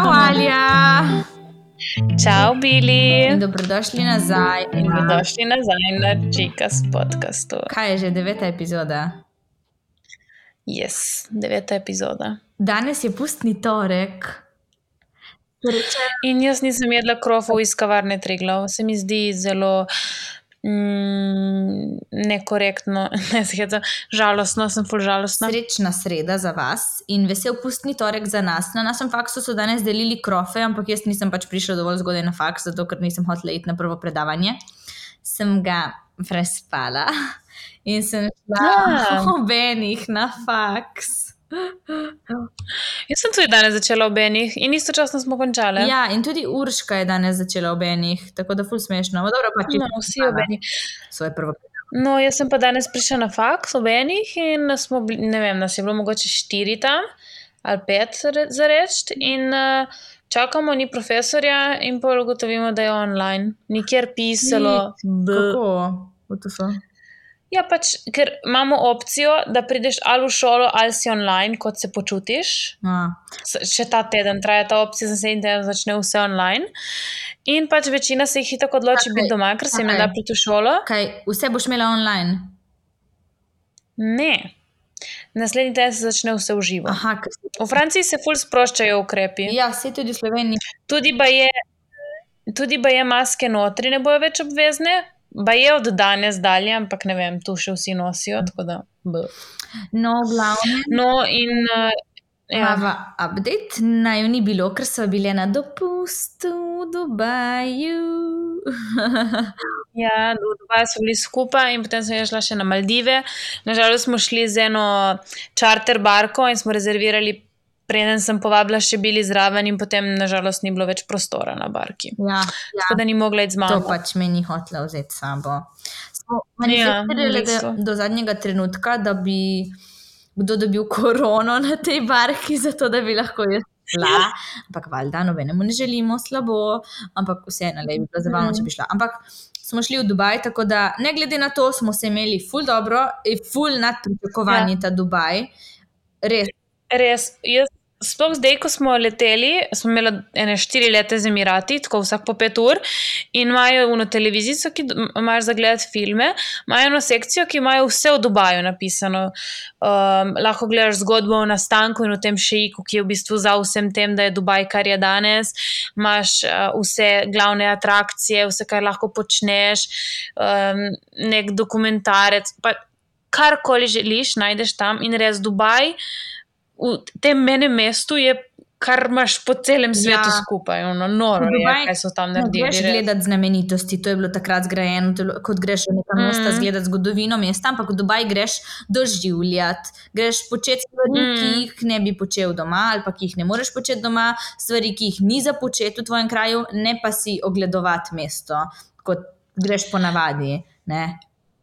Čau, Alja. Čau, Bili. Dobrodošli nazaj. In dobrodošli nazaj na Čikas podkastu. Kaj je že deveta epizoda? Yes, deveta epizoda. Danes je pustni torek. In jaz nisem jedla krofov iz kavarne Triglav. Se mi zdi zelo mm, nekorektno, ne zgeda, žalostno, sem full žalostna. Srečna sreda za vas in vesel pustni torek za nas. Na našem faksu so danes delili krofe, ampak jaz nisem pač prišla dovolj zgodaj na faks, zato ker nisem hotela iti na prvo predavanje. Sem ga prespala in sem šla Ja. ob enih na faks. Jaz sem tudi danes začela ob enih in istočasno smo končale. Ja, in tudi Urška je danes začela ob enih, tako da ful smešno. No, dobro, pa No, vsi ob enih. svoje prvo. No, jaz sem pa danes prišla na faks ob enih in smo bili, ne vem, nas je bilo mogoče štiri tam ali pet za reči. In uh, čakamo, ni profesorja, in pa ugotovimo, da je online. Nikjer pisalo. B. Kako? Ja, pač, ker imamo opcijo, da prideš ali v šolo, ali si online, kot se počutiš. A, S- Še ta teden traja ta opcija, naslednji teden začne vse online. In pač večina se jih tako odloči Čakaj, biti doma, ker se jim ne čakaj. da priti v šolo. kaj, vse boš imela online? Ne. Naslednji teden se začne vse v živo. Aha, si- V Franciji se ful sproščajo ukrepi. ja, se tudi v Sloveniji. Tudi ba je, tudi ba je maske notri, ne bojo več obvezne. Ba je od danes dalje, ampak ne vem, tu še vsi nosijo. tako Da, b. No, v glavnem. no, in uh, ja. Imava update, naj ni bilo, ker so bile na dopustu v Dubaju. Ja, v Dubaju smo bili skupaj in potem sem jaz šla še na Maldive. Nažalost smo šli z eno čarter barko in smo rezervirali, preden sem povabila še bili zraven in potem nažalost ni bilo več prostora na barki. Ja, ja. Tako da ni mogla iti z To mano. pač me ni hotela vzeti sabo. Smo Ja, manifestirali v do, zadnjega trenutka, da bi kdo dobil korono na tej barki, zato da bi lahko jaz šla. Ampak valjda, nobenemu ne želimo slabo, ampak vseeno le bi bilo zabavno, če bi šla. Ampak smo šli v Dubaj, tako da ne glede na to, smo se imeli ful dobro, ful nad pričakovanji ta Dubaj. Res. Res, jaz, sploh zdaj, ko smo leteli, smo imeli ene štiri leta z Emirati, tako vsak po pet ur, in imajo eno televizijo, ki imaš za gledati filme, imajo eno sekcijo, ki imajo vse o Dubaju napisano. Um, lahko gledaš zgodbo o nastanku in o tem šejku, ki je v bistvu za vsem tem, da je Dubaj, kar je danes. Imaš uh, vse glavne atrakcije, vse, kar lahko počneš, um, nek dokumentarec. Pa karkoli želiš, najdeš tam in res Dubaj v tem menem mestu je, kar imaš po celem svetu Ja. skupaj, ono noro je, Dubaj kaj so tam Ne naredili. greš res. gledati znamenitosti, to je bilo takrat zgrajeno, je kot greš v neka Mhm. mesta, zgledati zgodovino mesta, ampak v Dubaj greš doživljati, greš početi stvari, mm. ki jih ne bi počel doma, ali pa ki jih ne moreš početi doma, stvari, ki jih ni za početi v tvojem kraju, ne pa si ogledovati mesto, kot greš po navadi. Ne?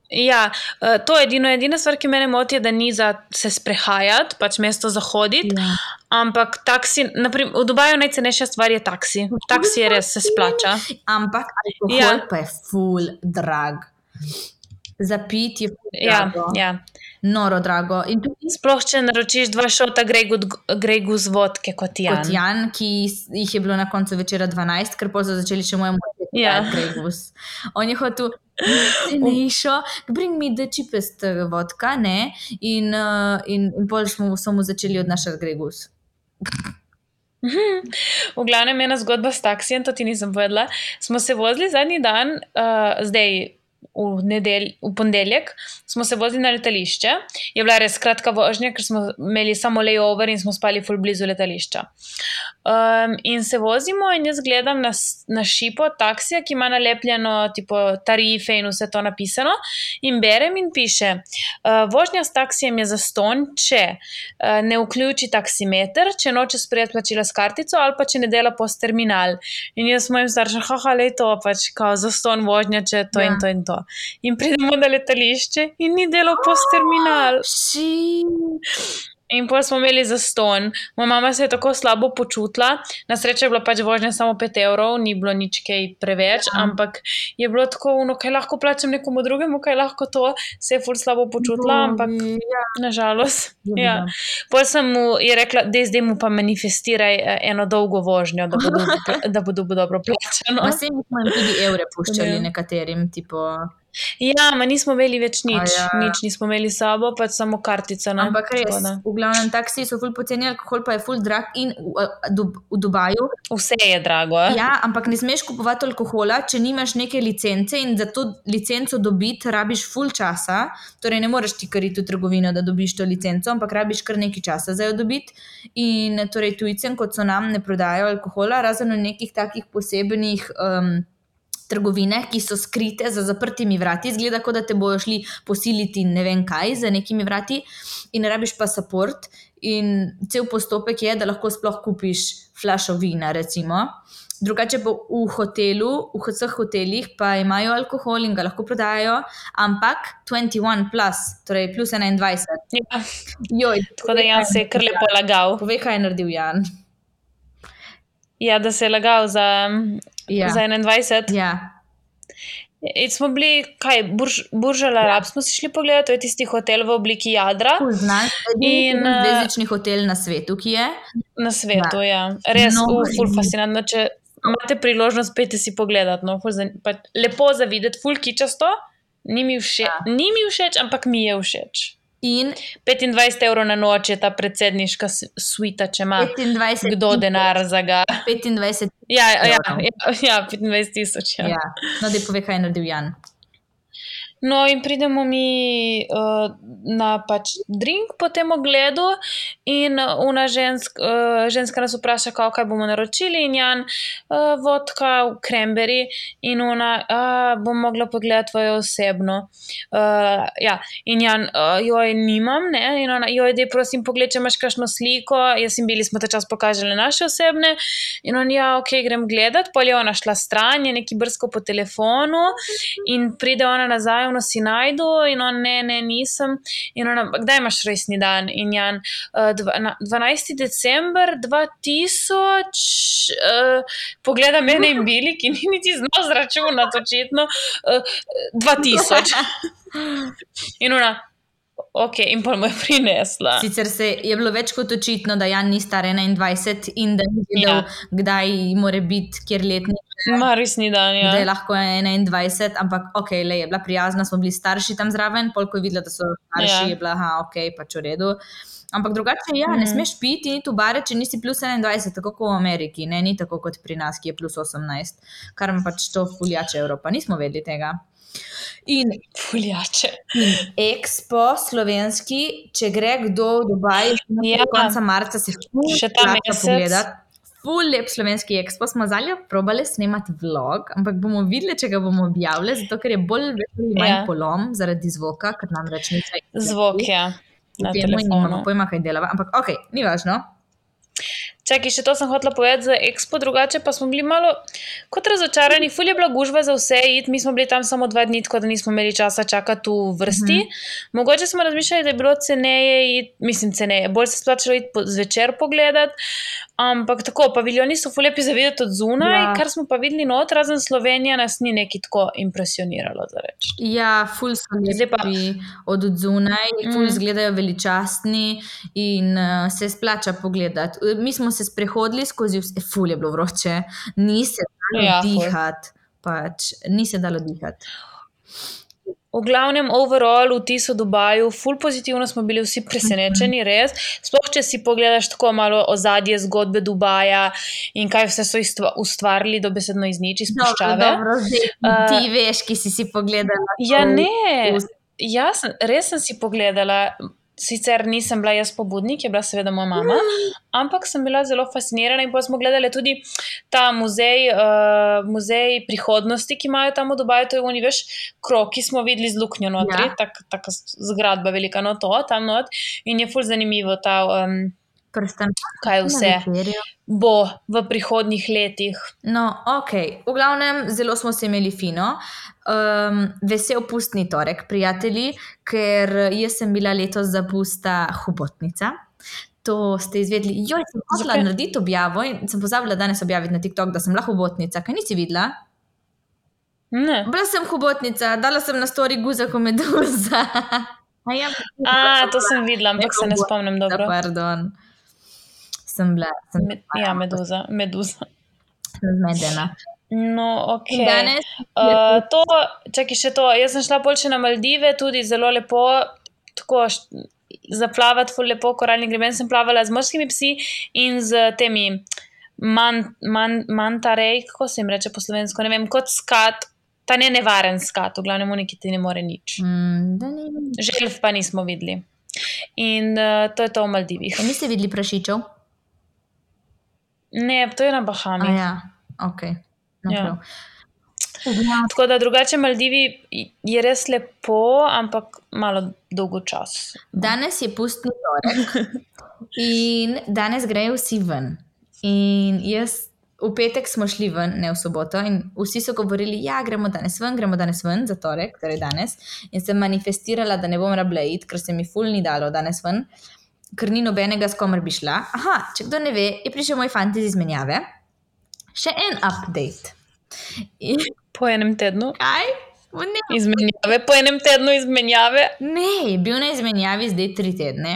Ja, eh, to je edino, edina stvar, ki me moti, je, da ni za se sprehajati, pač mesto za hoditi, Ja. ampak taksi, naprimer, v Dubaju najcenejša stvar je taksi. Taksi je res se splača. Ampak alkohol Ja. ja. pa je full drag. Za pit je full Ja, drago, ja. Noro drago. In tudi Sploh, če naročiš dva šota Grey Goose vodke kot Jan. kot Jan, ki jih je bilo na koncu večera 12, ker pa so začeli še moj mož, Ja. Gregus. On je hotel cenejšo, bring me the cheapest uh, vodka, ne? In, uh, in, in pol smo, so mu začeli odnašati Gregus. V glavnem, ena zgodba s taksijem, to ti nisem povedala. Smo se vozili zadnji dan, uh, zdaj v, nedelj, v ponedeljek, smo se vozili na letališče. Je bila res kratka vožnja, ker smo imeli samo layover in smo spali ful blizu letališča. Um, in se vozimo, in jaz gledam na, na šipo taksija, ki ima nalepljeno tipo, tarife in vse to napisano. In berem in piše: uh, Vožnja s taksijem je zaston, če uh, ne vključi taksimeter, če noče sprejeti plačila s kartico ali pa če ne dela post terminal. In jaz mojim staršem, haha, le to pač, kao zaston vožnja, če to ja. Ja. in to in to. In pridemo na letališče in ni delal post terminal. Ši. In pol smo imeli za ston. Moja mama se je tako slabo počutila. Na srečo je bila pač vožnja samo 5 evrov, ni bilo nič kaj preveč, Ja. ampak je bilo tako, no, kaj lahko plačam nekomu drugemu, kaj lahko to. Se je ful slabo počutila, ampak Ja, nažalost. Ja. bilo. Pol sem mu je rekla, da zdaj mu pa manifestiraj eh, eno dolgo vožnjo, da bo pla- da bo dobro plačano. Mi smo jim tudi evre puščali Ja. nekaterim, tipo, Ja, ma nismo imeli več nič, ja. nič nismo imeli s sabo, pač samo kartico. Ne? ampak res, Tako v glavnem taksiji so ful poceni, alkohol pa je ful drag in v, v, Dub- v Dubaju. Vse je drago. Ja, ampak ne smeš kupovati alkohola, če nimaš neke licence in za to licenco dobiti, rabiš ful časa. Torej, ne moreš ti kar iti v trgovino, da dobiš to licenco, ampak rabiš kar nekaj časa za jo dobiti. In torej, tujcem, kot so nam, ne prodajajo alkohola, razen v nekih takih posebnih. Um, Trgovine, ki so skrite za zaprtimi vrati, zgleda, kot da te bojo šli posiliti ne vem kaj za nekimi vrati, in rabiš pasaport. In cel postopek je, da lahko sploh kupiš flašo vina, recimo. Drugače pa v hotelu, v vseh hotelih pa imajo alkohol in ga lahko prodajajo, ampak 21, plus, torej plus 21. Ja, Joj, tako da Jan se je kar lepo lagal. Povej, kaj je naredil Jan. Ja, da se je lagal za, Ja. za 21. Ja. In smo bili, kaj, Burž, Buržal Arab smo si šli pogledat, to je tisti hotel v obliki jadra Znan, In, eh, zvezdični hotel na svetu, ki je. na svetu. Ja. Res, No, no, ful in- fascinantno. Če imate priložnost, pejte si pogledat. No, ful pa, lepo za videti, ful kičasto. Ni mi, všeč, Ja. ni mi všeč, ampak mi je všeč. In 25 evrov na noč je ta predsedniška suita, če ima 25 kdo denar za ga. 25. Ja, ja, ja, ja, ja 25 tisoč. Ja. Ja. No, da povej, kaj je naredil Jan. No, in pridemo mi uh, na pač drink po tem ogledu, in una žensk, uh, ženska nas vpraša, kako, kaj bomo naročili, in Jan, uh, vodka, cranberry, in ona, uh, bom mogla pogledati tvojo osebno. Uh, ja, in Jan, uh, joj, nimam, ne, in ona, joj, dej, prosim, pogled, če imaš kakšno sliko. Jaz in bili smo ta čas pokazali naše osebne, in on, ja, ok, grem gledat. Pol je ona šla stran, je neki brsko po telefonu, in pride ona nazaj, ono si najdu, in on, ne, ne, nisem. In ona, kdaj imaš rojstni dan? In Jan, uh, dva, na, 12. december 2000, uh, pogleda mene in bili, ki ni niti znal zračunati, očitno, uh, 2000. In ona, ok, in pa mu je prinesla. Sicer se je bilo več kot očitno, da Jan ni star 21 in da ni vedel, Ja. kdaj more biti, kjer letnik, Ma resni dan, ja. da je lahko 21, ampak ok, le je bila prijazna, smo bili starši tam zraven, pol ko je videla, da so starši, Ja. je bila, aha, ok, pač v redu. Ampak drugače, ja, ne Mhm. smeš piti in iti v bare, če nisi plus 21, tako kot v Ameriki, ne, ni tako kot pri nas, ki je plus 18, kar nam pač to fuljače Evropa, nismo vedeli tega. In Fuljače. In Expo slovenski, če gre kdo v Dubaj, Ja. do konca marca se Še ta splača mesec. pogledat. Ful lep slovenski Expo smo zalja probali snemati vlog, ampak bomo videli, če ga bomo objavili, zato ker je bolj ali manj Ja. polom zaradi zvoka, ker nam reč ni vse. Zvok, ja. Na Temu in nimamo telefonu. pojma, kaj delava, ampak ok, ni važno. Čakaj, še to sem hotela povedati za Expo, drugače pa smo bili malo kot razočarani. Ful je bila gužva za vse iti, mi smo bili tam samo dva dni, tako da nismo imeli časa čakati v vrsti. Mm -hmm. Mogoče smo razmišljali, da je bilo ceneje iti, mislim, ceneje, bolj se splačalo iti po, zvečer pogledat. Ampak tako, paviljoni so ful lepi za videti od zunaj, Ja. kar smo pa videli not, razen Slovenija nas ni neki tako impresioniralo, za reči. Ja, ful so lepi od zunaj, ful Mm. izgledajo veličastni in uh, se splača pogledati. Mi smo se sprehodili skozi vse, ful je bilo vroče, ni se dalo Ja, ful. dihati, pač ni se dalo dihati. V glavnem, overall, vtis o Dubaju, ful pozitivno smo bili vsi presenečeni, res. Sploh, če si pogledaš tako malo ozadje zgodbe Dubaja in kaj vse so ustvarili, dobesedno iz nič, iz puščave. dobro, zdaj Uh, ti veš, ki si si pogledala. Ja, ne, jaz res sem si pogledala. Sicer nisem bila jaz pobudnik, je bila seveda moja mama, ampak sem bila zelo fascinirana in pa smo gledali tudi ta muzej, uh, muzej prihodnosti, ki imajo tam v Dubaju, to je oni, veš, kroki smo videli z luknjo notri, Ja. ja. taka zgradba velika, no to, tam not in je ful zanimivo ta. Um, Prstan kaj vse bo v prihodnjih letih. No, ok, v glavnem, zelo smo se imeli fino. Um, vesel pustni torek, prijatelji, ker jaz sem bila letos za pusta hobotnica. To ste izvedeli. Joj, sem hotela narediti objavo in sem pozabila danes objaviti na TikTok, da sem lahko hobotnica. Kaj nisi videla? Ne. Bila sem hobotnica, dala sem na story guzako meduza. A, ja, A, to sem videla, ampak se ne spomnim dobro. Pardon. Sem bila, sem, Me, ja, meduza, meduza. zmedena. No, ok. Danes Uh, to, čakaj še to. Jaz sem šla bolj še na Maldive, tudi zelo lepo, tako zaplavati, ful lepo, koralni greben sem plavala z morskimi psi in z temi man, man, mantarej, kako se jim reče po slovensko, ne vem, kot skat, ta ne nevaren skat, v glavnem neki ti ne more nič. Mm, vem. Želv pa nismo videli. In uh, to je to v Maldivih. A niste videli prašičev? Ne, to je na Bahamih. ja, ok. No, Ja. Tako da drugače Maldivi je res lepo, ampak malo dolgo čas. Danes je pustni torek in danes grejo vsi ven. In jaz, v petek smo šli ven, ne v soboto, in vsi so govorili, da ja, gremo danes ven, gremo danes ven za torek, torej danes. In sem manifestirala, da ne bom rabila iti, ker se mi ful ni dalo danes ven, ker ni nobenega, s komer bi šla. Aha, če kdo ne ve, je prišel moj fanti iz izmenjave. Še en update. In Po enem tednu kaj? Ne, izmenjave, po enem tednu izmenjave. Ne, bil na izmenjavi zdaj tri tedne,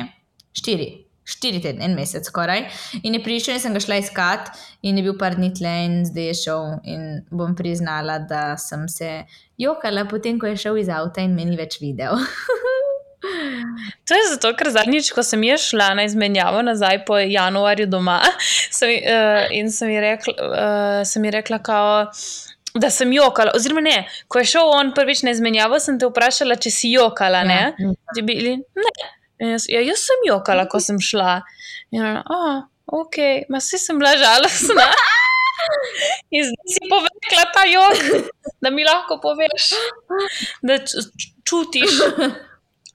štiri, štiri tedne, en mesec skoraj. In je prišel in sem ga šla iskat, in je bil par dni tle, in zdaj je šel. In bom priznala, da sem se jokala, potem ko je šel iz avta in meni več videl. To je zato, ker zadnjič, ko sem jaz šla na izmenjavo nazaj po januarju doma sem, uh, in sem ji rekla, uh, sem ji rekla kao, da sem jokala. Oziroma, ne, ko je šel on prvič na izmenjavo, sem te vprašala, če si jokala. Ja, Ja, Ti bili, ne. Jaz, ja, jaz sem jokala, ko sem šla. In ona, oh, ok, ma vsi sem bila žalostna. In zdaj si povedala ta jok, da mi lahko poveš, da ču- ču- čutiš,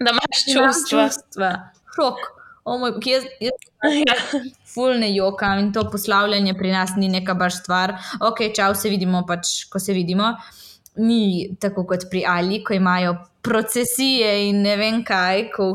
da imaš Imam čustva. čustva. Šok. O moj, jaz, jaz Ja. ful ne jokam in to poslavljanje pri nas ni neka baš stvar. Ok, čau, se vidimo pač, ko se vidimo. Ni tako kot pri Ali, ko imajo procesije in ne vem kaj. Ko,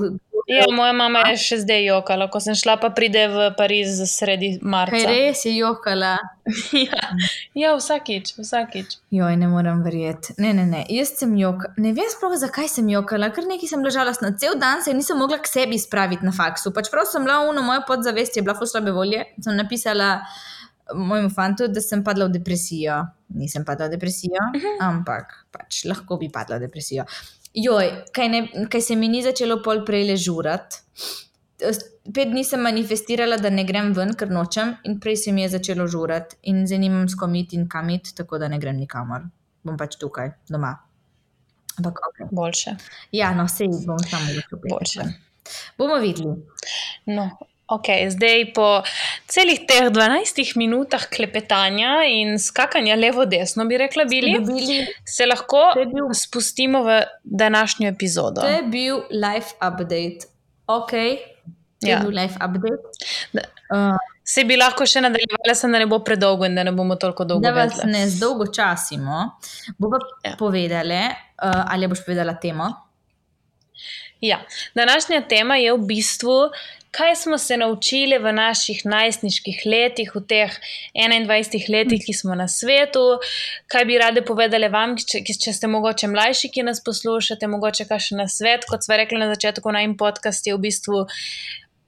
Ja, moja mama je še zdaj jokala, ko sem šla, pa pride v Pariz sredi marca. kaj res je jokala. ja. ja, vsakič, vsakič. Joj, ne morem verjeti. Ne, ne, ne. Jaz sem jokala. Ne vem sploh, zakaj sem jokala, ker nekaj sem ležala na cel dan, se nisem mogla k sebi spraviti na faksu. Pač prav sem bila uno, moja podzavest je bila ful slabe volje. Sem napisala mojemu fantu, da sem padla v depresijo. Nisem padla v depresijo, ampak pač lahko bi padla v depresijo. Joj, kaj, ne, kaj se mi ni začelo pol prej ležurati. Pet dni sem manifestirala, da ne grem ven, ker nočem, in prej se mi je začelo žurati, in zdaj nimam s kom iti in kam iti, tako da ne grem nikamor. Bom pač tukaj, doma. Ampak, ok. Boljše. Ja, no, sej bom samo lahko Boljše. Bomo videli. No, ok, zdaj po celih teh 12 minutah klepetanja in skakanja levo-desno, bi rekla, bili, Dobili, se lahko je bil- spustimo v današnjo epizodo. to je bil live update. Ok, to je Ja. bil live update. Da- Uh, Se bi lahko še nadaljevala, sem da ne bo predolgo in da ne bomo toliko dolgo da vas vedeli. ne zdolgočasimo, bomo Ja. povedali, uh, ali boš povedala temo. Ja, današnja tema je v bistvu, kaj smo se naučili v naših najstniških letih, v teh 21 letih, ki smo na svetu, kaj bi rade povedali vam, če, ki- če ste mogoče mlajši, ki nas poslušate, mogoče kakšen na svet. Kot sva rekla na začetku, naj podcast je v bistvu.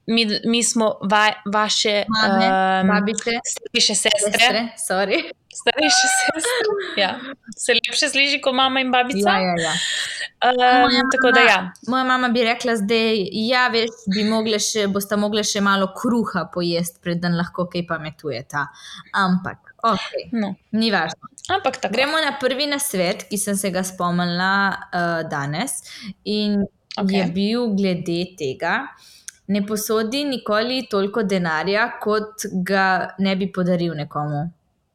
Mi, mi smo va, vaše Mame, um, babice, starejše sestre. sestre, sorry. Starejše sestre. Ja. Se lepše sliši kot mama in babica. Ja, ja, ja. Um, Moja tako da mama- ja. Moja mama bi rekla zdaj, ja, veš, bi mogle še, boste mogle še malo kruha pojesti, preden lahko kaj pametujeta. Ampak, ok, No. ni važno. Ampak tako. Gremo na prvi nasvet, ki sem se ga spomnila uh, danes in okay. Je bil glede tega. Ne posodi nikoli toliko denarja, kot ga ne bi podaril nekomu.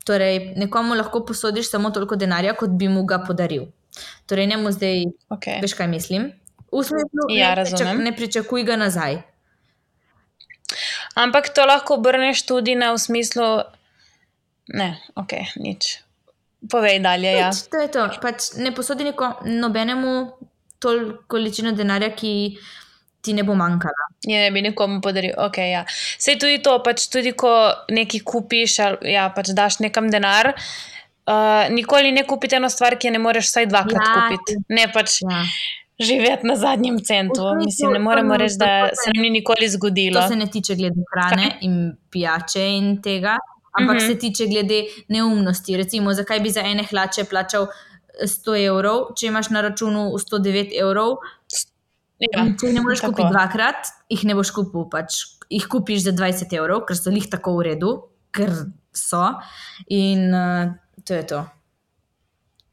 Torej, nekomu lahko posodiš samo toliko denarja, kot bi mu ga podaril. Torej, ne mu zdaj, Okay. veš kaj mislim? V smislu, Ja, ne, pričak, ne pričakuj ga nazaj. Ampak to lahko obrneš tudi na v smislu. Ne, ok, nič. Povej dalje. Ja. Nič, to je to. Pač ne posodi neko, nobenemu toliko količino denarja, ki ti ne bo manjkala. Je ne bi nekomu podaril. Okay, ja. Sej tudi to, pač tudi ko nekaj kupiš, ali ja, pač daš nekam denar. Uh, nikoli ne kupite eno stvar, ki je ne moreš vsaj dvakrat Ja. kupiti. Ne pač Ja. živeti na zadnjem centu. Smislu, Mislim, ne moremo reči, da se nam ni nikoli zgodilo. To se ne tiče glede hrane in pijače in tega, ampak Mhm. se tiče glede neumnosti. Recimo, zakaj bi za ene hlače plačal eh, 100 evrov, če imaš na računu 109 evrov, Ja, če jih ne moreš tako. kupiti dvakrat, jih ne boš kupil. Pač jih kupiš za 20 evrov, ker so jih tako v redu, ker so. In uh, to je to.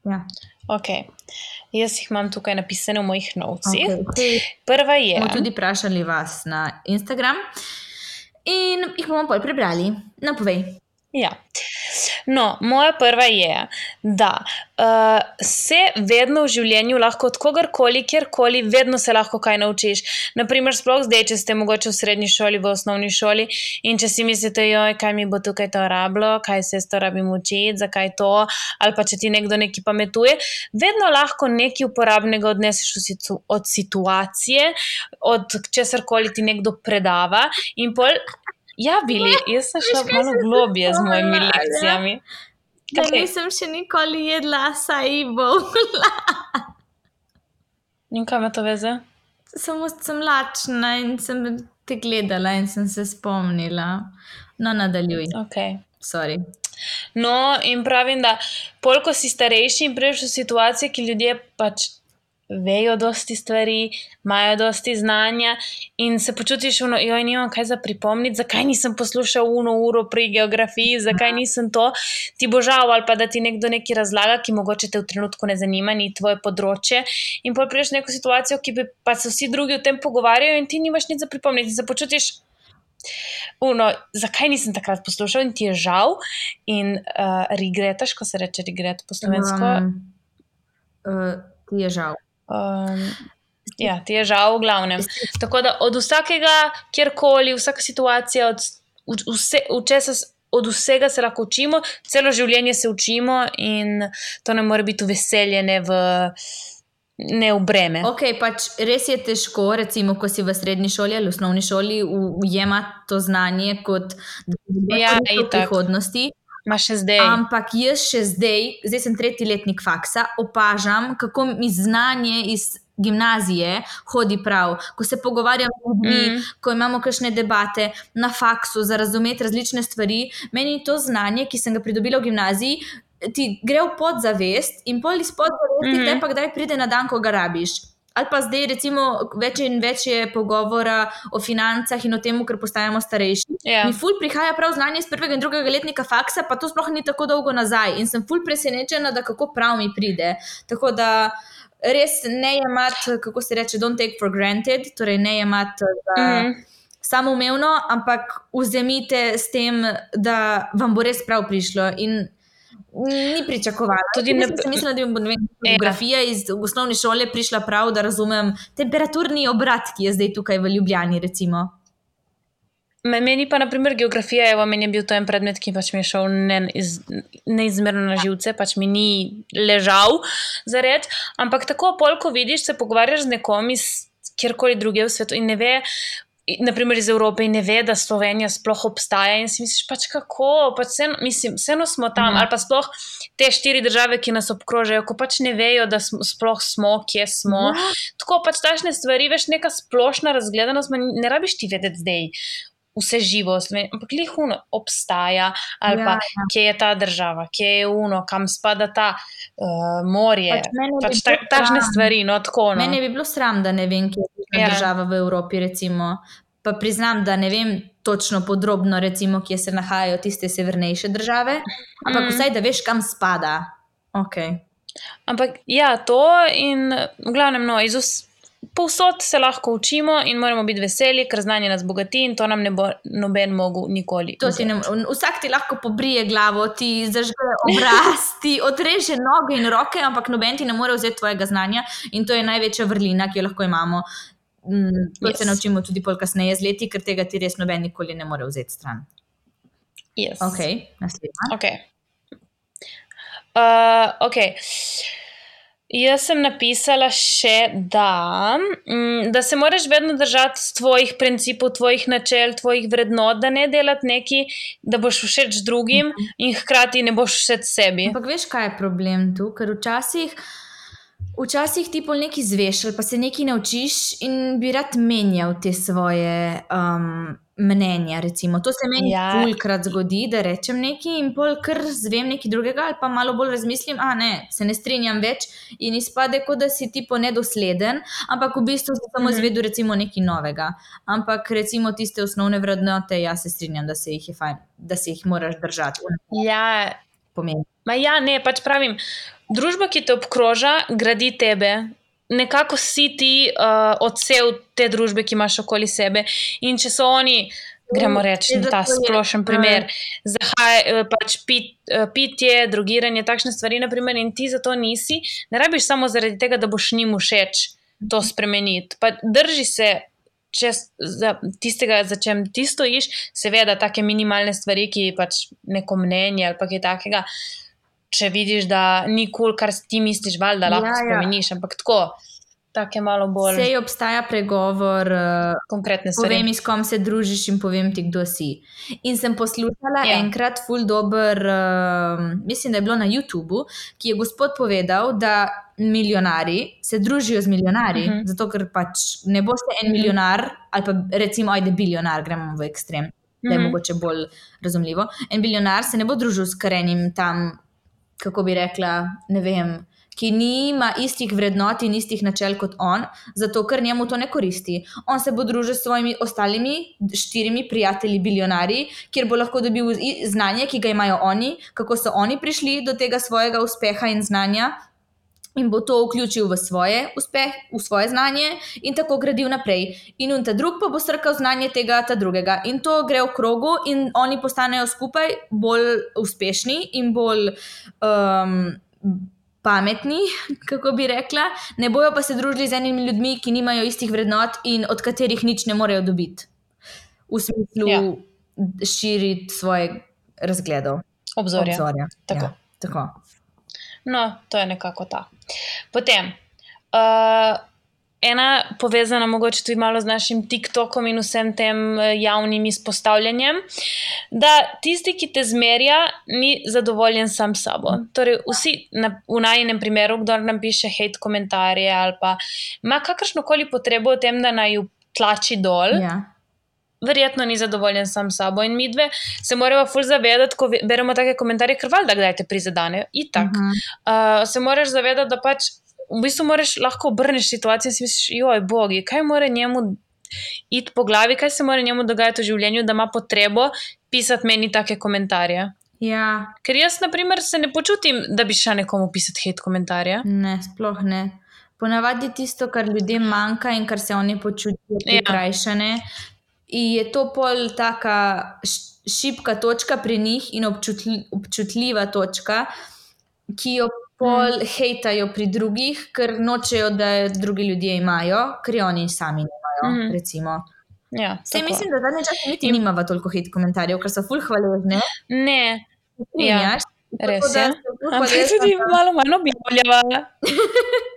Ja. Okay. Jaz jih imam tukaj napisane v mojih novcih. Okay. Prva je. Bomo tudi vprašali vas na Instagram in jih bomo pol prebrali. No, povej. Ja. No, moja prva je, da uh, se vedno v življenju lahko od kogarkoli, kjerkoli, vedno se lahko kaj naučiš. Naprimer, sploh zdaj, če ste mogoče v srednji šoli, v osnovni šoli in če si mislite, joj, kaj mi bo tukaj to rablo, kaj se s to rabim učiti, zakaj to, ali pa če ti nekdo nekaj pametuje, vedno lahko nekaj uporabnega odneseš situ od situacije, od česar koli ti nekdo predava in pol. Ja, bili, jaz sem šla Veš, malo globje z mojimi spomnila, ja? lekcijami. Da Okej. nisem še nikoli jedla saibo. In kaj ima to veze? Samo sem lačna in sem te gledala in sem se spomnila. No, nadaljuj. Okay. Sorry. No, in pravim, da pol, ko si starejši in priješ v situacije, ki ljudje pač vejo dosti stvari, imajo dosti znanja in se počutiš, da joj, nimam kaj za pripomniti, zakaj nisem poslušal uno uro pri geografiji, zakaj nisem to, ti bo žal ali pa da ti nekdo nekaj razlaga, ki mogoče te v trenutku ne zanima, ni tvoje področje. In pol priješ neko situacijo, ki bi pa se vsi drugi o tem pogovarjajo in ti nimaš nič za pripomniti, se počutiš. Uno, zakaj nisem takrat poslušal in ti je žal, in uh, regretaš, ko se reče regret po slovensko. Um, uh, ti je žal. Um, ja, ti je žal, v glavnem. Tako da od vsakega, kjerkoli, vsaka situacija, od, vse, v česa, s- od vsega se lahko učimo, celo življenje se učimo, in to ne more biti v veselje, ne v, ne v breme. Ok, pač res je težko, recimo, ko si v srednji šoli ali osnovni šoli, ujemati to znanje kot bo Ja, koristilo v prihodnosti. Ma še zdaj. Ampak jaz še zdaj, zdaj sem tretji letnik faksa, opažam, kako mi znanje iz gimnazije hodi prav. Ko se pogovarjam z ljudmi, Mm. ko imamo kakšne debate na faksu za razumeti različne stvari, meni to znanje, ki sem ga pridobila v gimnaziji, ti gre v podzavest in pol iz podzavesti, mm. -hmm. pa kdaj pride na dan, ko ga rabiš. Ali pa zdaj, recimo, več in več je pogovora o financah in o tem, ker postajamo starejši. Ja. Mi ful prihaja prav znanje iz prvega in drugega letnika faksa, pa to sploh ni tako dolgo nazaj. In sem ful presenečena, da kako prav mi pride. Tako da res ne jemati, kako se reče, don't take for granted, torej ne jemati za Mm. samoumevno, ampak vzemite s tem, da vam bo res prav prišlo. In ni pričakovala. Tudi ne- sem si mislila, da mi bo ne vem, Ja. geografija iz osnovne šole prišla prav, da razumem temperaturni obrat, ki je zdaj tukaj v Ljubljani. Recimo. Me- Meni pa, naprimer, geografija, evo, meni je bil to en predmet, ki pač mi je šel ne, iz, neizmerno na živce, pač mi ni ležal za reči. Ampak tako, pol, ko vidiš, se pogovarjaš z nekom iz kjerkoli druge v svetu in ne ve. Naprimer iz Evrope in ne ve, da Slovenija sploh obstaja, in si misliš, pač kako, pač vseeno, mislim, vseeno smo tam, Ja. ali pa sploh te štiri države, ki nas obkrožajo, ko pač ne vejo, da smo, sploh smo, kje smo. Ja. Tako pač tašne stvari, veš, neka splošna razgledanost, ne rabiš ti vedeti zdaj vse živo, ampak lihuno obstaja, ali Ja, pa kje je ta država, kje je uno, kam spada ta uh, morje. Pač bi Pač ta, sram. stvari, no tako. No. Mene bi bilo sram, da ne vem, kje je Ja. država v Evropi. Recimo. Pa priznam, da ne vem točno podrobno, recimo, kje se nahajajo tiste severnejše države, ampak Mm. vsaj da veš, kam spada. Okay. Ampak ja, to in v glavnem, no, iz vs- povsod se lahko učimo in moramo biti veseli, ker znanje nas bogati in to nam ne bo noben mogel nikoli. To ti ne, vsak ti lahko pobrije glavo, ti zažge obraz, ti odreže noge in roke, ampak noben ti ne more vzeti tvojega znanja in to je največja vrlina, ki jo lahko imamo. Mm, to Yes. se naučimo tudi pol kasneje z leti, ker tega ti res noben nikoli ne more vzeti stran. Yes. Ok, naslednja. Ok. Uh, ok. Jaz sem napisala še, da, mm, da se moraš vedno držati svojih principov, tvojih načel, tvojih vrednot, da ne delati nekaj, da boš všeč drugim in hkrati ne boš všeč sebi. Ampak veš, kaj je problem tu? Ker včasih, včasih ti pol nekaj zveš ali pa se nekaj naučiš in bi rad menjal te svoje um, mnenja. Recimo. To se meni Ja. ja. fulkrat zgodi, da rečem nekaj in pol kar zvem nekaj drugega ali pa malo bolj razmislim, a ne, se ne strinjam več in izpade, kot da si tipo nedosleden, ampak v bistvu si samo Mhm. izvedel recimo nekaj novega. Ampak recimo tiste osnovne vrednote, jaz se strinjam, da se jih je fajn, da se jih moraš držati. Ja, Pomeni. Ma ja, ne, pač pravim, družba, ki te obkroža, gradi tebe. Nekako si ti uh, odsev te družbe, ki imaš okoli sebe. In če so oni, gremo reči, zato ta je, splošen eh, primer, zahaj, eh, pač pit, eh, pitje, drogiranje, takšne stvari, naprimer, in ti za to nisi, ne rabiš samo zaradi tega, da boš njim všeč to spremeniti. Pa drži se. Če za tistega, za čem ti stojiš, seveda, take minimalne stvari, ki pač neko mnenje ali kaj takega, če vidiš, da ni kul, cool, kar ti misliš, val, da lahko Ja, ja, ja. spremeniš, ampak tako, tako je malo bolj Sej obstaja pregovor, uh, konkretne stvari. povem, s kom se družiš in povem ti, kdo si. In sem poslušala Ja. ja. enkrat ful dober, uh, mislim, da je bilo na YouTubu, ki je gospod povedal, da milijonari se družijo z milijonari, uh Mhm. -huh. zato ker pač ne boste en Mhm. milijonar ali pa recimo, ajde, biljonar, gremo v ekstrem. Da je Mhm. mogoče bolj razumljivo. En biljonar se ne bo družil s karenim tam, kako bi rekla, ne vem, ki nima istih vrednot in istih načel kot on, zato ker njemu to ne koristi. On se bo družil s svojimi ostalimi štirimi prijatelji, biljonarji, kjer bo lahko dobil znanje, ki ga imajo oni, kako so oni prišli do tega svojega uspeha in znanja. In bo to vključil v svoje uspeh, v svoje znanje, in tako gradil naprej. In ta drug pa bo srkal znanje tega, ta drugega. In to gre v krogu, in oni postanejo skupaj bolj uspešni in bolj um, pametni, kako bi rekla. Ne bojo pa se družili z enimi ljudmi, ki nimajo istih vrednot in od katerih nič ne morejo dobiti. V smislu Ja. ja. širiti svoje razgledov, Obzorja. obzorja. Tako. Ja, tako. No, to je nekako ta. Potem, uh, ena povezana mogoče tudi malo z našim TikTokom in vsem tem eh, javnim izpostavljanjem, da tisti, ki te zmerja, ni zadovoljen sam s sabo. Torej, vsi na, v najnem primeru, kdo nam piše hate komentarje ali pa ima kakršno koli potrebo o tem, da naj ju tlači dol. Ja. Verjetno ni zadovoljen sam s sabo. In mi dve se moramo ful zavedati, ko beremo take komentarje, ker valjda kdaj te prizadenejo. Itak. Uh -huh. Uh, se moraš zavedati, da pač v bistvu moraš lahko obrneš situacijo in si misliš, joj, bogi, kaj mora njemu iti po glavi, kaj se mora njemu dogajati v življenju, da ima potrebo pisati meni take komentarje. ja, Ker jaz, na primer, se ne počutim, da bi šla nekomu pisati hate komentarje. Ne, sploh ne. Ponavadi tisto, kar ljudem manjka in kar se oni počutijo Ja. prikrajšane, in je to pol taka š- šibka točka pri njih in občutli, občutljiva točka, ki jo pol mm. hejtajo pri drugih, ker nočejo, da jo drugi ljudje imajo, ker jo oni sami nimajo. Mm. Recimo. Ja, Sej tako. mislim, da zadnje čase niti In- nimava toliko hejt komentarjev, ker so ful hvaležne. Ne, Strinjaš? res Tako da je. sem ful Ampak hvaležna, tudi da- malo manj objavljava.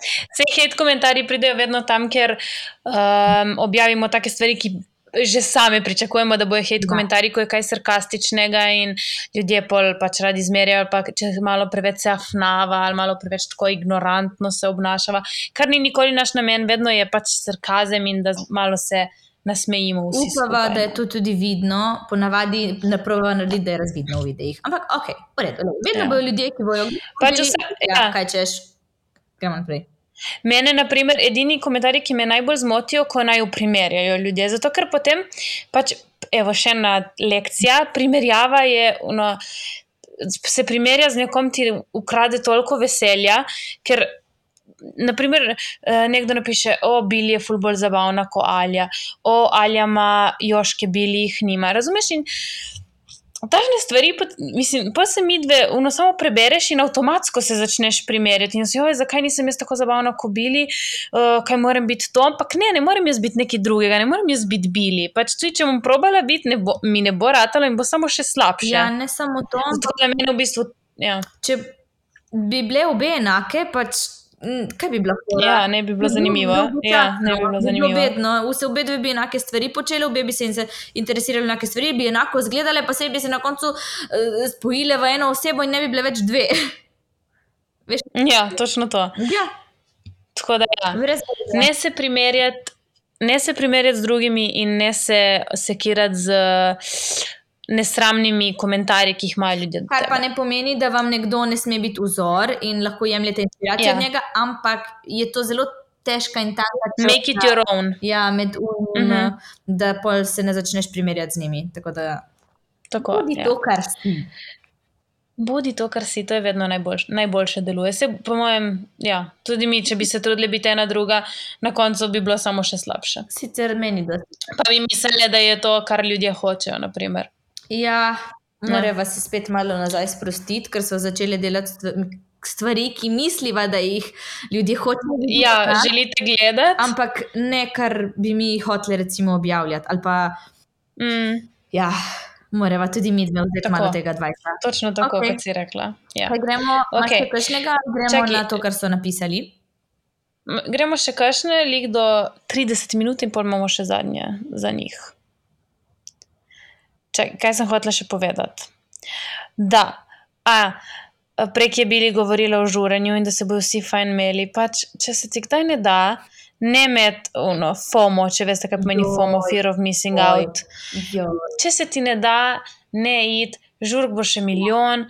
Vse hate komentarji pridejo vedno tam, ker um, objavimo take stvari, ki že sami pričakujemo, da bojo hate Da. komentarji, ko je kaj sarkastičnega in ljudje pol pač radi zmerjajo, pa če malo preveč se afnava ali malo preveč tako ignorantno se obnašava, kar ni nikoli naš namen, vedno je pač sarkazem in da malo se nasmejimo vsi. Upava, da je to tudi vidno, ponavadi ne prava narediti, da je razvidno v videih. Ampak, ok, v redu. Vedno Ja. ja. bodo ljudje, ki bojo Pač gledali, vsa- ja, ja. kaj češ. Gremo naprej. Mene, na primer, edini komentarji, ki me najbolj zmotijo, ko naj jo primerjajo ljudje. Zato, ker potem, pač, evo, še ena lekcija, primerjava je, ono, se primerja z nekom, ti ukrade toliko veselja, ker. Naprimer, eh, nekdo napiše, o, Bil je ful bolj zabavna kot Alja, o, Alja ima joške, Bil jih nima. Razumeš? In Tažne stvari, pa, mislim, pa se mi dve, uno samo prebereš in avtomatsko se začneš primerjati. In si, oj, zakaj nisem jaz tako zabavna kot bili, uh, kaj moram biti to, ampak ne, ne morem jaz biti nekaj drugega, ne morem jaz biti bili. Pač tudi, če bom probala biti, ne bo, mi ne bo ratalo in bo samo še slabše. Ja, ne samo to, Zato ampak je meni v bistvu, ja, če bi bile obe enake, pač kaj bi bilo? ja ne bi bilo zanimivo. Ja, ne bi bilo bi zanimivo. Vedno, vse obe dve bi enake stvari počele, obe bi se in se interesirali enake stvari, bi enako izgledale, pa se bi se na koncu uh, spojile v eno osebo in ne bi bile več dve. Veš, Ja, točno to. ja, Tako da ja. ne se primerjati. Ne se primerjati z drugimi in ne se sekirati z nesramnimi komentarji, ki jih imajo ljudje. Kar pa ne pomeni, da vam nekdo ne sme biti vzor in lahko jemljete inspiracijo Ja. od njega, ampak je to zelo težka in tanka Make it your own. Ja, med um, Mhm. uh, da pol se ne začneš primerjati z njimi. Tako da Tako, bodi ja. to, kar si. Bodi to, kar si, to je vedno najboljš, najboljše deluje. Se, po mojem, ja, tudi mi, če bi se trudili biti ena druga, na koncu bi bilo samo še slabše. Sicer meni, da Pa bi mislili, da je to, kar ljudje hočejo. Naprimer. Ja, moramo se spet malo nazaj sprostiti, ker so začeli delati stv- stvari, ki misliva, da jih ljudje hočejo videti. Ja, tako, želite gledati? Ampak ne, kar bi mi hoteli recimo objavljati. Ali pa, Mm, ja, moramo tudi mi dve vzeti Tako. malo tega dvajsa. točno tako, okay. kot si rekla. Ja. Kaj gremo okay. Kakšnega, gremo Čakaj. na to, kar so napisali. Gremo še kakšne, lik do 30 minut, in pol imamo še zadnje za njih. Čak, kaj sem hotela še povedati? Da, a, prek je bili govorili o žurenju in da se bodo vsi fajn imeli. Pač, če se ti kdaj ne da, ne med uno, FOMO, če veste, kaj pomeni Joj, FOMO, fear of missing joj. out. Jo. Če se ti ne da, ne id, žurk bo še milijon,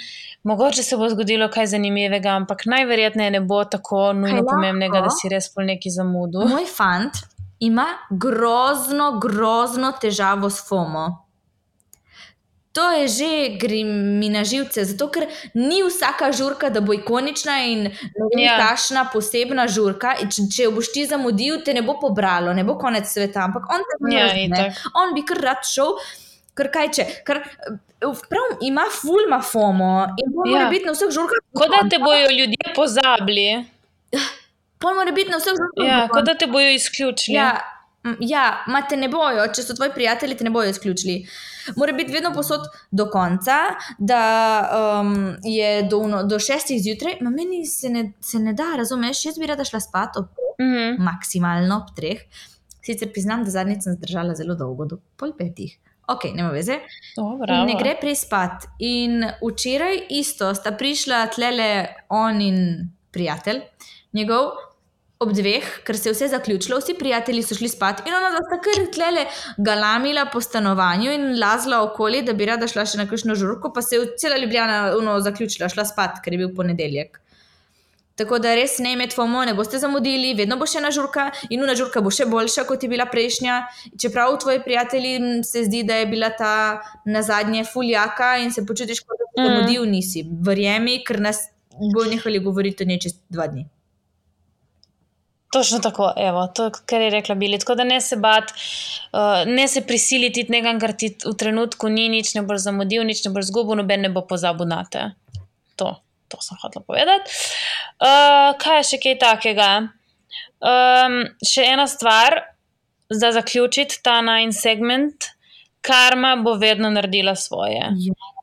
mogoče se bo zgodilo kaj zanimivega, ampak najverjetneje ne bo tako nujno lahko? pomembnega, da si res pol neki zamudil. Moj fant ima grozno, grozno težavo s FOMO. To je že gre mi na živce, zato ker ni vsaka žurka, da bo ikonična in ne Ja. kakšna posebna žurka. Če, če jo boš ti zamudil, te ne bo pobralo, ne bo konec sveta, ampak on te Ja, itak. On bi kar rad šel, ker kaj če, ker eh, prav ima fulma FOMO in Ja. mora biti na vseh žurkah. Kot da te bojo ljudje pozabili, Pol mora biti na vseh žurkah. ja, kot da te bojo izključili. Ja, ja, ma te ne bojo, če so tvoji prijatelji, te ne bojo izključili. Mora biti vedno posod do konca, da um, je do, uno, do šestih zjutraj, ma meni se ne, se ne da, razumeš? Jaz bi rada šla spat ob Mhm. maksimalno ob treh. Sicer priznam, da zadnjič sem zdržala zelo dolgo, do pol petih. Ok, nema veze. Dobro, ne gre prej spat. In včeraj isto sta prišla tlele on in prijatelj njegov. Ob dveh, ker se je vse zaključilo, vsi prijatelji so šli spat, in ona sta kar tlele galamila po stanovanju in lazla okoli, da bi rada šla še na kakšno žurko, pa se je cela Ljubljana uno, zaključila, šla spat, ker je bil ponedeljek. Tako da res ne imeti FOMO, ne boste zamudili, vedno bo še ena žurka in ena žurka bo še boljša, kot je bila prejšnja. Čeprav tvoji prijatelji se zdi, da je bila ta na zadnje fuljaka in se počutiš, kot da si Mm. zamudil, nisi. Verjemi, ker nas bo nehali govoriti o njej čez dva dni. Točno tako, evo, to, kar je rekla Bili. Tako da ne se bat, uh, ne se prisiliti iti nekam, kar ti v trenutku ni nič, ne boš zamudil, nič ne boš zgubil, noben ne bo pozabil na te. To, to sem hotela povedati. Uh, kaj je še kaj takega? Um, še ena stvar, za zaključiti ta najn segment. Karma bo vedno naredila svoje.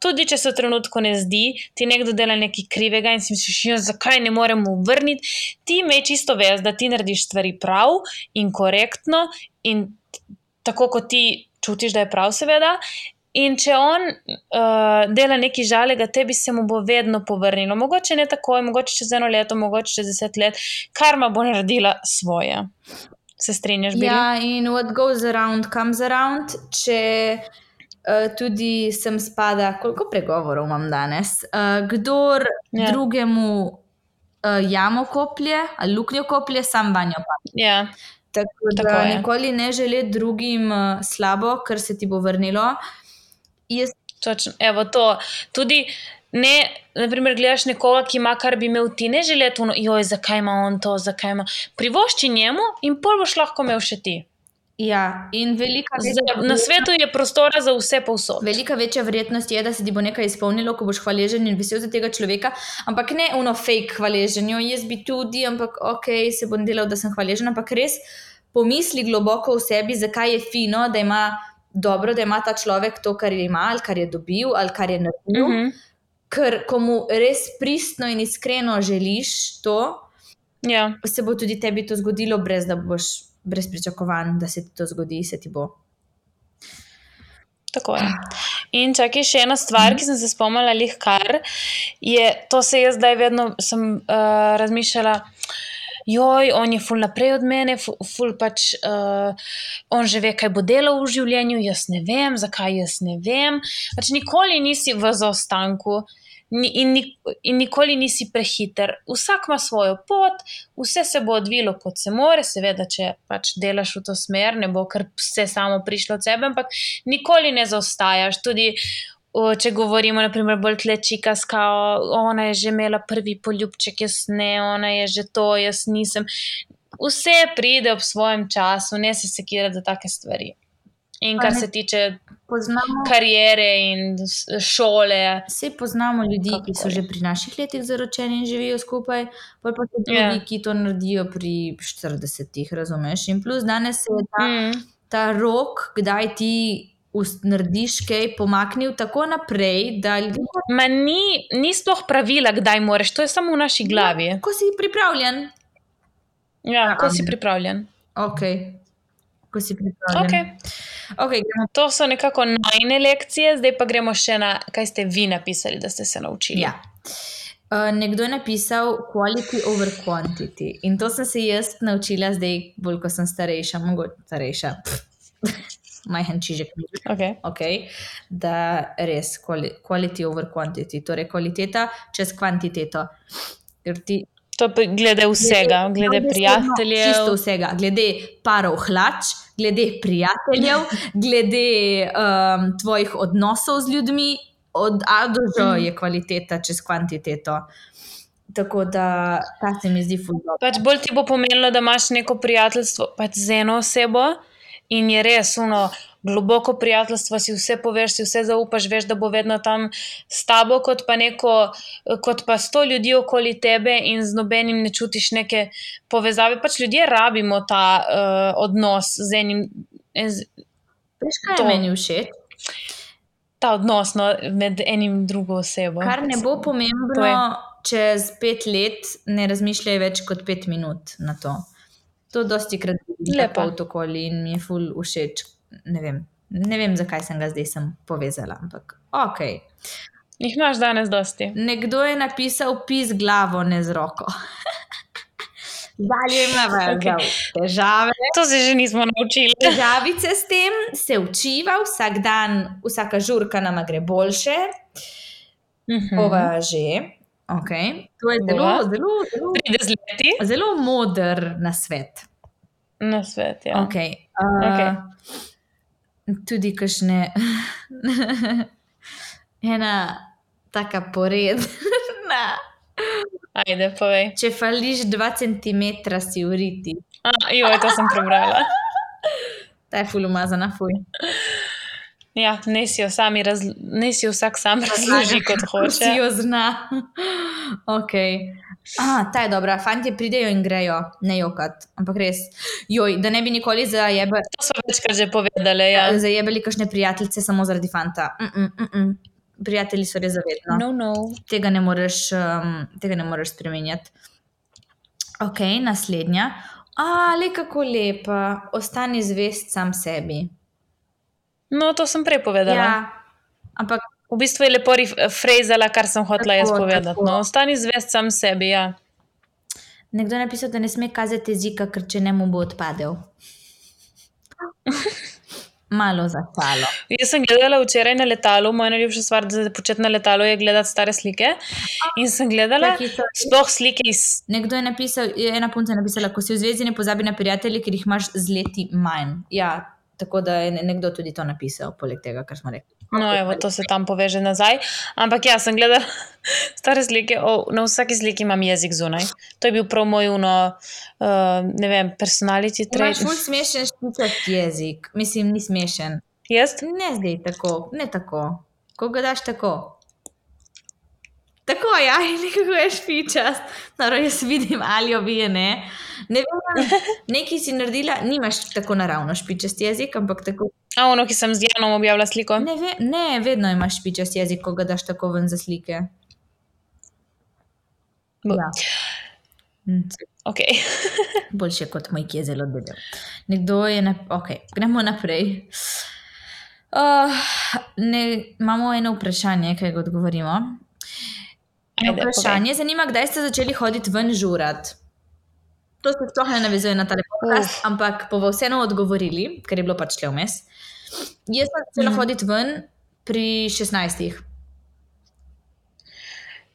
Tudi če se v trenutku ne zdi, ti nekdo dela nekaj krivega in si misliš, "Ja, zakaj ne moremo vrniti. Ti imaš čisto vez, da ti narediš stvari prav in korektno, in tako kot ti čutiš, da je prav, seveda. In če on uh, dela nekaj žalega, tebi se mu bo vedno povrnilo. Mogoče ne takoj, mogoče čez eno leto, mogoče čez deset let, karma bo naredila svoje. Se strinjaš, Billy? Ja, in what goes around, comes around. Če uh, tudi sem spada, koliko pregovorov imam danes, uh, kdor Ja. ja. drugemu uh, jamo koplje ali luknjo koplje, sam vanjo pa. ja. Tako da Tako je. nikoli ne želi drugim uh, slabo, ker se ti bo vrnilo. Jaz Točno, evo to. Tudi ne, naprimer, gledaš nekoga, ki ima, kar bi imel ti, ne želeti, ono, joj, zakaj ima on to, zakaj ima. Privošči njemu in pol boš lahko imel še ti. Ja, in velika Zdaj, na svetu je prostora za vse povsod. Velika večja verjetnost je, da se ti bo nekaj izpolnilo, ko boš hvaležen in vesel za tega človeka, ampak ne uno fake hvaleženje. Jaz bi tudi, ampak ok, se bom delal, da sem hvaležen, ampak res pomisli globoko v sebi, zakaj je fino, da ima dobro, da ima ta človek to, kar je ima, ali kar je dobil, ali kar je naredil. Mhm. Ker ko mu res pristno in iskreno želiš to, Ja. se bo tudi tebi to zgodilo, brez da boš brez pričakovanj, da se ti to zgodi, se ti bo. Tako je. In čakaj, še ena stvar, ki sem se spomnila, lih kar je, to se jaz zdaj vedno sem uh, razmišljala. Joj, on je ful naprej od mene, ful, ful pač uh, on že ve, kaj bo delal v življenju, jaz ne vem, zakaj jaz ne vem. Pač nikoli nisi v zaostanku ni, in, in nikoli nisi prehiter. Vsak ima svojo pot, vse se bo odvilo kot se more, seveda, če pač delaš v to smer, ne bo kar vse samo prišlo od sebe, ampak nikoli ne zaostajaš. Tudi če govorimo, naprimer, bolj tlečika, skao, ona je že imela prvi poljubček, jaz ne, ona je že to, jaz nisem. Vse pride ob svojem času, ne se sekirati za take stvari. In Pa kar se tiče Poznamo, kariere in šole. vse poznamo ljudi, ki so že pri naših letih zaročeni in živijo skupaj, pol pa so drugi, Ja. ki to naredijo pri 40-ih, razumeš? In plus danes je ta, Mm. ta rok, kdaj ti narediš kaj, pomaknil tako naprej, da Ma ni, ni sploh pravila, kdaj moraš, to je samo v naši glavi. ko si pripravljen, Ja, ko si pripravljen. ok. Ko si pripravljen. Okay. Okay, gremo To so nekako najne lekcije, zdaj pa gremo še na, kaj ste vi napisali, da ste se naučili. Ja. Uh, nekdo je napisal quality over quantity. In to sem se jaz naučila zdaj, bolj ko sem starejša, mogoče starejša. Majhen čižek. Okay. Okay. Da res quali- quality over quantity, torej kvaliteta čez kvantiteto. Ker ti To pa glede vsega, glede Čisto prijateljev. vsega, glede parov hlač, glede prijateljev, glede um, tvojih odnosov z ljudmi, od A do Ž Mhm. je kvaliteta čez kvantiteto. Tako da ta se mi zdi fuldo. Pač bolj ti bo pomenilo, da imaš neko prijateljstvo pač z eno osebo in je res uno. Globoko prijateljstvo si vse poveš, si vse zaupaš, veš, da bo vedno tam s tabo, kot pa, neko, kot pa sto ljudi okoli tebe in z nobenim ne čutiš neke povezave. Pač ljudje rabimo ta uh, odnos z enim, z, Veš, kaj to. je meni všeč? ta odnos no, med enim in drugo osebo. Kar ne bo pomembno, čez pet let ne razmišljaj več kot pet minut na to. To dosti krat vidim Lepo. protokoli in mi je ful všeč. Ne vem, ne vem, zakaj sem ga zdaj sem povezala, ampak ok. Jih imaš danes dosti. Nekdo je napisal pis glavo, ne z roko. Zdaj imamo okay. težave. To se že nismo naučili. Težavice s tem, se učiva vsak dan, vsaka žurka nama gre boljše, Mhm. ova že. Okay. To je zelo, zelo, zelo, zelo moder na svet. na svet. Ja. Okay. Uh, Okej. Tudi kašne. Ena taka poredna. Ajde, povej. Če fališ 2 cm, si uriti. A, joj, to sem prebrala. Ta je ful umazana, fuj. Ja, ne si jo, sami razl- ne si jo vsak sam razloži, kot Si hoče. jo zna. ok. Ah, ta je dobra, fanti pridejo in grejo, ne jokat. Ampak res, joj, da ne bi nikoli zajebe, To so večkrat že povedali. Ja. zajebali kakšne prijateljice samo zaradi fanta. Mm -mm, mm -mm. Prijatelji so res zavedno. No, no. Tega ne moreš, um, tega ne moreš spremenjati. Ok, naslednja. A, le kako lepa, ostani zvest sam sebi. No, to sem prej povedala. Ja, ampak V bistvu je lepo frezala, kar sem hotela jaz Tako, povedati. tako. No, ostani zvest sam sebi. Ja. nekdo je napisal, da ne sme kazati jezika, ker če ne mu bo odpadel. Malo za šalo. Jaz sem gledala včeraj na letalu, moja najljubša stvar za početi na letalu je gledati stare slike. In sem gledala sploh slike iz. Nekdo je napisal, ena punca je napisala, ko si v zvezi, ne pozabi na prijatelje, ker jih imaš z leti manj. Ja, tako da je ne- nekdo tudi to napisal, poleg tega, kar smo rekli. No, evo, to se tam poveže nazaj. Ampak ja, sem gledala stare slike, o, na vsaki sliki imam jezik zunaj. To je bil prav moj uno, uh, ne vem, personality Imaš trait. ful smešen špičast jezik, mislim, ni smešen. Jaz? Ne zdaj tako, ne tako. Ko ga daš tako. Tako, ja, in nekako je špičast. Naravno, jaz vidim, ali jo vi je ne. Ne vem, nekaj si naredila, nimaš tako naravno špičast jezik, ampak tako. A ono, ki sem z Janom objavila sliko. Ne, ve, ne vedno imaš špičast jezik, ko ga daš tako ven za slike. Bo- Ja. Mm, Ok. Boljše kot moj, ki je zelo debel. Nekdo je na. Ok, gremo naprej. Uh, ne, imamo eno vprašanje, ga odgovorimo. Eno vprašanje zanima, kdaj ste začeli hoditi ven žurat. To se sploh ne navezuje na ta podcast, Uf. ampak bomo vseeno odgovorili, ker je bilo pač tle vmes. Jaz sem začela Mhm. hoditi ven pri 16.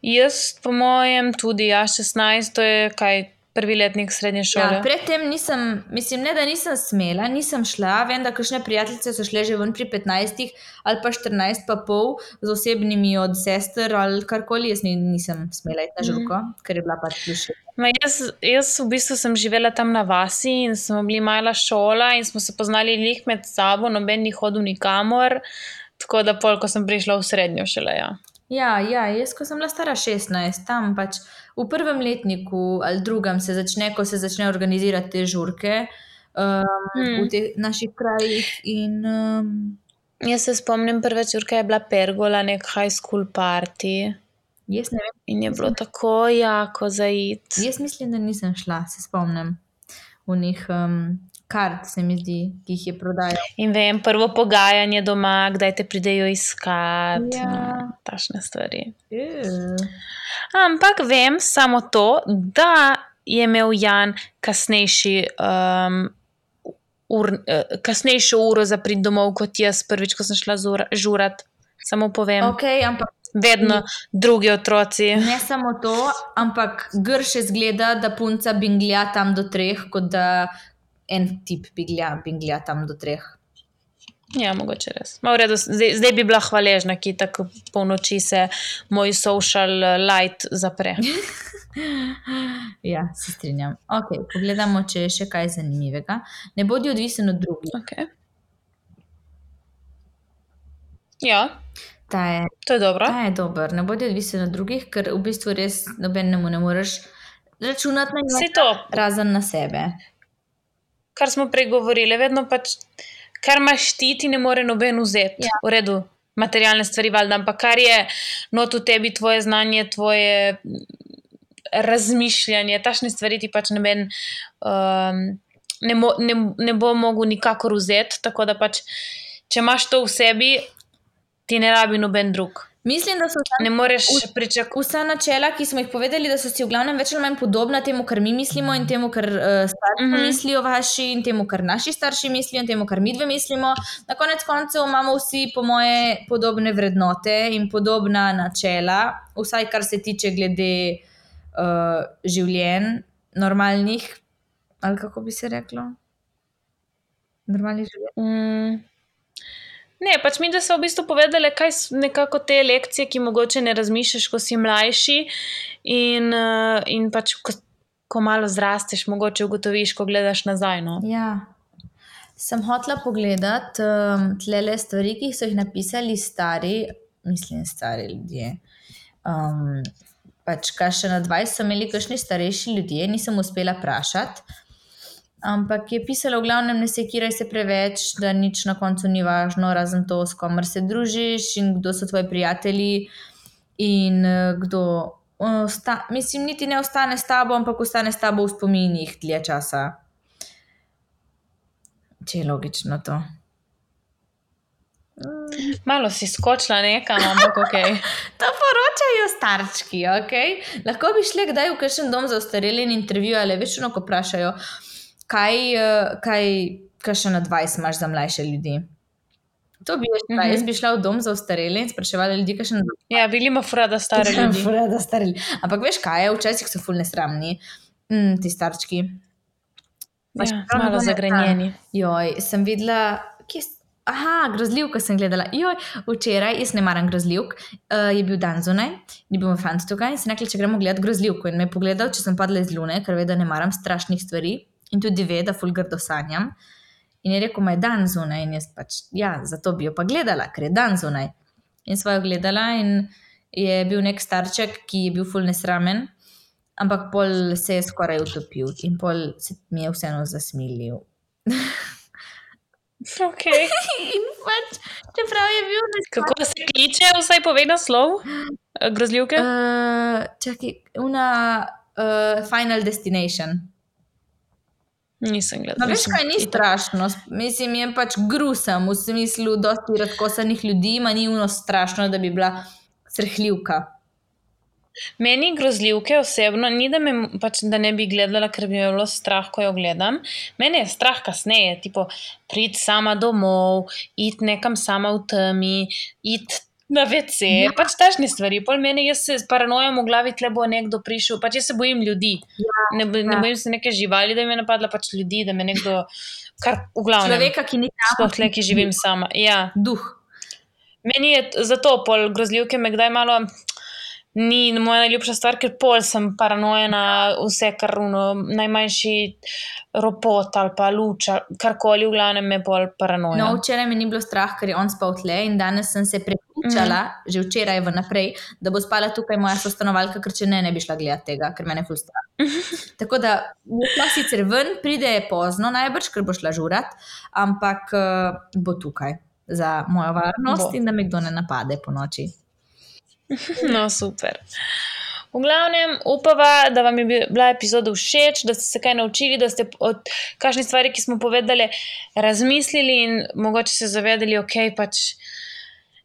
Jaz, po mojem, tudi, ja, 16, to je kaj, prvi letnik srednje šole. Ja, predtem nisem, mislim, ne da nisem smela, nisem šla. Vem, da kakšne prijateljice so šle že ven pri 15 ali pa 14, pa pol z osebnimi od sester ali karkoli. Jaz ni, nisem smela iti na žurko, mm. ker je bila pač. Ma jaz, jaz v bistvu sem živela tam na vasi in smo bili mala šola in smo se poznali lih med sabo, noben ni hodil nikamor. Tako da pol, ko sem prišla v srednjo šele. Ja. Ja, ja, jaz, ko sem bila stara 16, tam pač v prvem letniku ali drugem se začne, ko se začne organizirati te žurke um, Hmm. v teh naših krajih. In, um, Jaz se spomnim, prva čurka je bila pergola, nek high school party jaz ne vem, in je bilo tako jako zaid. jaz mislim, da nisem šla, se spomnim. V njih um, kart, se mi zdi, ki jih je prodajal. In vem, prvo pogajanje doma, kdaj te pridejo iskat, Ja. no, tašne stvari. Uh. Ampak vem samo to, da je imel Jan kasnejši, um, ur, uh, kasnejšo uro za prid domov kot jaz, prvič, ko sem šla zura, žurat. Samo povem, okay. Ok, ampak vedno drugi otroci. ne samo to, ampak grše zgleda, da punca binglja tam do treh, kot da en tip binglja, binglja tam do treh. Ja, mogoče res. Redu, zdaj, zdaj bi bila hvaležna, ki tako polnoči se moj social eh, light zapre. Ja, se strinjam. Ok, pogledamo, če je še kaj zanimivega. Ne bodi odvisen od drugih. Okay. Ja, Ta je, to je dobro. ta je dober. Ne bodi odvisen od drugih, ker v bistvu res nobenemu ne moreš računati na njega, razen na sebe. Kar smo prej govorili, vedno pač, kar imaš ti, ti ne more noben vzeti. Ja. V redu, materialne stvari, valjda, ampak kar je not v tebi, tvoje znanje, tvoje mm, razmišljanje, tašne stvari ti pač noben. Um, Ne, mo, ne, ne bo mogel nikakor vzeti, tako da pač, če imaš to v sebi, ti ne rabi noben drug. Mislim, da so Ne moreš pričakovati. vsa načela, ki smo jih povedali, da so si v glavnem več ali manj podobna temu, kar mi mislimo, in temu, kar uh, starši Mhm. -huh. mislijo, vaši, in temu, kar naši starši mislijo, in temu, kar mi dve mislimo. Na konec koncev imamo vsi, po moje, podobne vrednote in podobna načela, vsaj kar se tiče glede uh, življenj, normalnih, ali kako bi se reklo. Normalnih življenj. Mm. Ne, pač mi, so v bistvu povedali, kaj so nekako te lekcije, ki mogoče ne razmišljaš, ko si mlajši. In, uh, in pač, ko, ko malo zrasteš, mogoče ugotoviš, ko gledaš nazaj. No. Ja. Sem hotela pogledati um, tle stvari, ki so jih napisali stari, mislim, stari ljudje. Um, pač, kaj še na 20 so imeli kakšni starejši ljudje, nisem uspela vprašati. Ampak je pisalo, v glavnem, ne sekiraj se preveč, da nič na koncu ni važno, razen to, s komer se družiš in kdo so tvoji prijatelji in uh, kdo. Osta, mislim, niti ne ostane s tabo, ampak ostane s tabo v spominih dlje časa. Če je logično to. Malo si skočila nekam, ampak ok. To poročajo starčki, ok? Lahko bi šli kdaj v kakšen dom za ostarele in intervjuvali, veš, no, ko vprašajo, kaj, eh, kaj, kaj še na 20 imaš za mlajše ljudi. To bi jaz šla. Mhm. Jaz bi šla v dom za ostarele in spraševala ljudi, kaj še na 20 Ja, bili ima frada stare ljudi. Fura, stareli. Ampak veš kaj je, včasih so fulne sramni, mm, ti starčki. Pa še Ja, malo zagrenjeni. Joj, sem videla kje s- Aha, grozljivko sem gledala. Joj, včeraj, jaz ne maram grozljivk, uh, je bil dan zunaj, ni bil moj fant tukaj in sem rekla, če gremo gledati grozljivko. In me je pogledal, če sem padla iz lune, ker ve, da ne maram strašnih stvari in tudi ve, da ful grdo sanjam. In je rekel, ma je dan zunaj in jaz pač, ja, zato bi jo pa gledala, ker je dan zunaj. In sva jo gledala in je bil nek starček, ki je bil ful nesramen, ampak pol se je skoraj utopil in pol se mi je vseeno zasmilil. Okay. In pač, čeprav je bil nesramen. Kako se kliče, vsaj povej naslov eh, grozljivke? Uh, čakaj, una uh, Final Destination. Nisem No, gledala. veš, kaj ni strašno, mislim, je pač grusam, v smislu, dosti razkosanih ljudi, ima ni uno strašno, da bi bila srhljivka. Meni grozljivke osebno ni, da, me, pač, da ne bi gledala, ker bi me bilo strah, ko jo gledam. Mene je strah kasneje, tipo priti sama domov, iti nekam sama v temi, iti na WC, ja. pač tašne stvari. Pol meni jaz se s paranojem v glavi, tle bo nekdo prišel, pač jaz se bojim ljudi. Ja, Ne, bo- ne ja. bojim se neke živali, da bi me napadla, pač ljudi, da me nekdo, kar v glavnem. Človeka, ki ni Sploh tle, ki živim sama. Ja. Duh. Meni je zato pol grozljivke me kdaj malo. Ni moja najljubša stvar, ker pol sem paranojena, vse kar uno, najmanjši ropot ali pa luč, karkoli, v glavnem me pol paranoja. No, včeraj mi ni bilo strah, ker je on spal tle in danes sem se prepričala, mm. že včeraj vnaprej, da bo spala tukaj moja sostanovalka, ker če ne, ne bi šla gledati tega, ker me je ful strah. Tako da šla sicer ven, pride je pozno, najbrž, ker bo šla žurat, ampak uh, bo tukaj za mojo varnost Bo. in da me kdo ne napade po noči. No, super. V glavnem, upava, da vam je bi- bila epizoda všeč, da ste se kaj naučili, da ste od kakšnih stvari, ki smo povedali, razmislili in mogoče se zavedali, ok, pač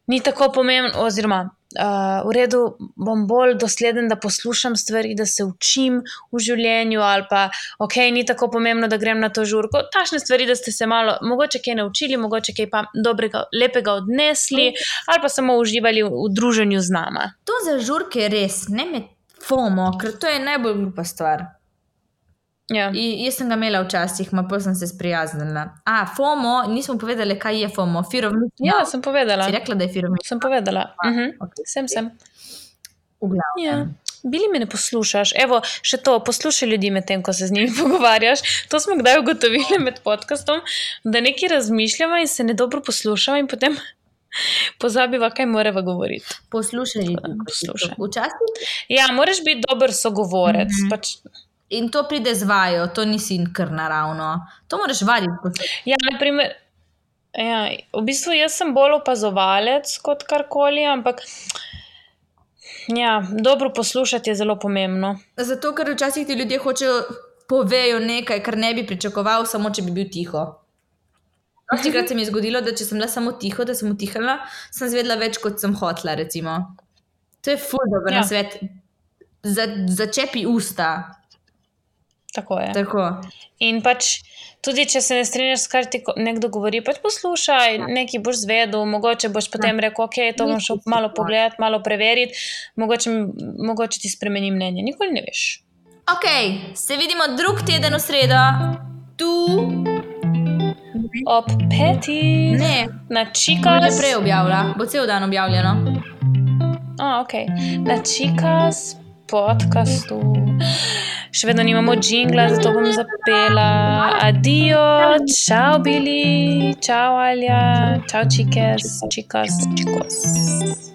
ni tako pomembno, oziroma v redu, bom bolj dosleden, da poslušam stvari, da se učim v življenju, ali pa ok, ni tako pomembno, da grem na to žurko. Tašne stvari, da ste se malo, mogoče kaj naučili, mogoče kaj pa dobrega, lepega odnesli, ali pa samo uživali v, v druženju z nama. To za žurke je res, ne me fomo, ker to je najbolj glupa stvar. Ja. I, jaz sem ga imela včasih, ma pa sem se sprijaznila. A, FOMO, nismo povedali, kaj je FOMO. Fear of missing Ja, out. sem povedala. Si rekla, da je fear of missing Sem povedala. Uh -huh. out. Sem, sem. V glavnem. Ja. Bili me ne poslušaš, evo, še to, poslušaj ljudi medtem, ko se z njimi pogovarjaš. To smo kdaj ugotovili med podkastom, da nekaj razmišljamo in se ne dobro poslušamo, in potem pozabiva, kaj moramo govoriti. Poslušaj, ljudi, poslušaj. Včasih. Ja, moraš biti dober sogovorec. Mm -hmm. pač, In to pride z vajo, to nisi kar naravno. To moraš vaditi. ja, naprimer, ja, v bistvu jaz sem bolj opazovalec kot karkoli, ampak ja, dobro poslušati je zelo pomembno. Zato, ker včasih ti ljudje hočejo povejo nekaj, kar ne bi pričakoval, samo če bi bil tiho. Večkrat se mi je zgodilo, da če sem bila samo tiho, da sem utihala, sem zvedla več, kot sem hotla. Recimo. To je ful dobro. Ja. na svet. Za, začepi usta. Tako je. Tako. In pač tudi, če se ne strinjaš, s kar ti nekdo govori, pač poslušaj, nekaj boš zvedel, mogoče boš potem rekel, ok, to bom šel malo pogledati, malo preveriti, mogoče, mogoče ti spremeni mnenje. Nikoli ne veš. Ok, se vidimo drug teden v sredo, tu, Ob petih, ne, na čikas. že prej objavlja, bo cel dan objavljeno. A, ok, na čikas podkastu. Še vedno nimamo jingla, zato bom zapela. Adijo, čau, bili, čau, Alja, čau, čikes, čikas, čikos.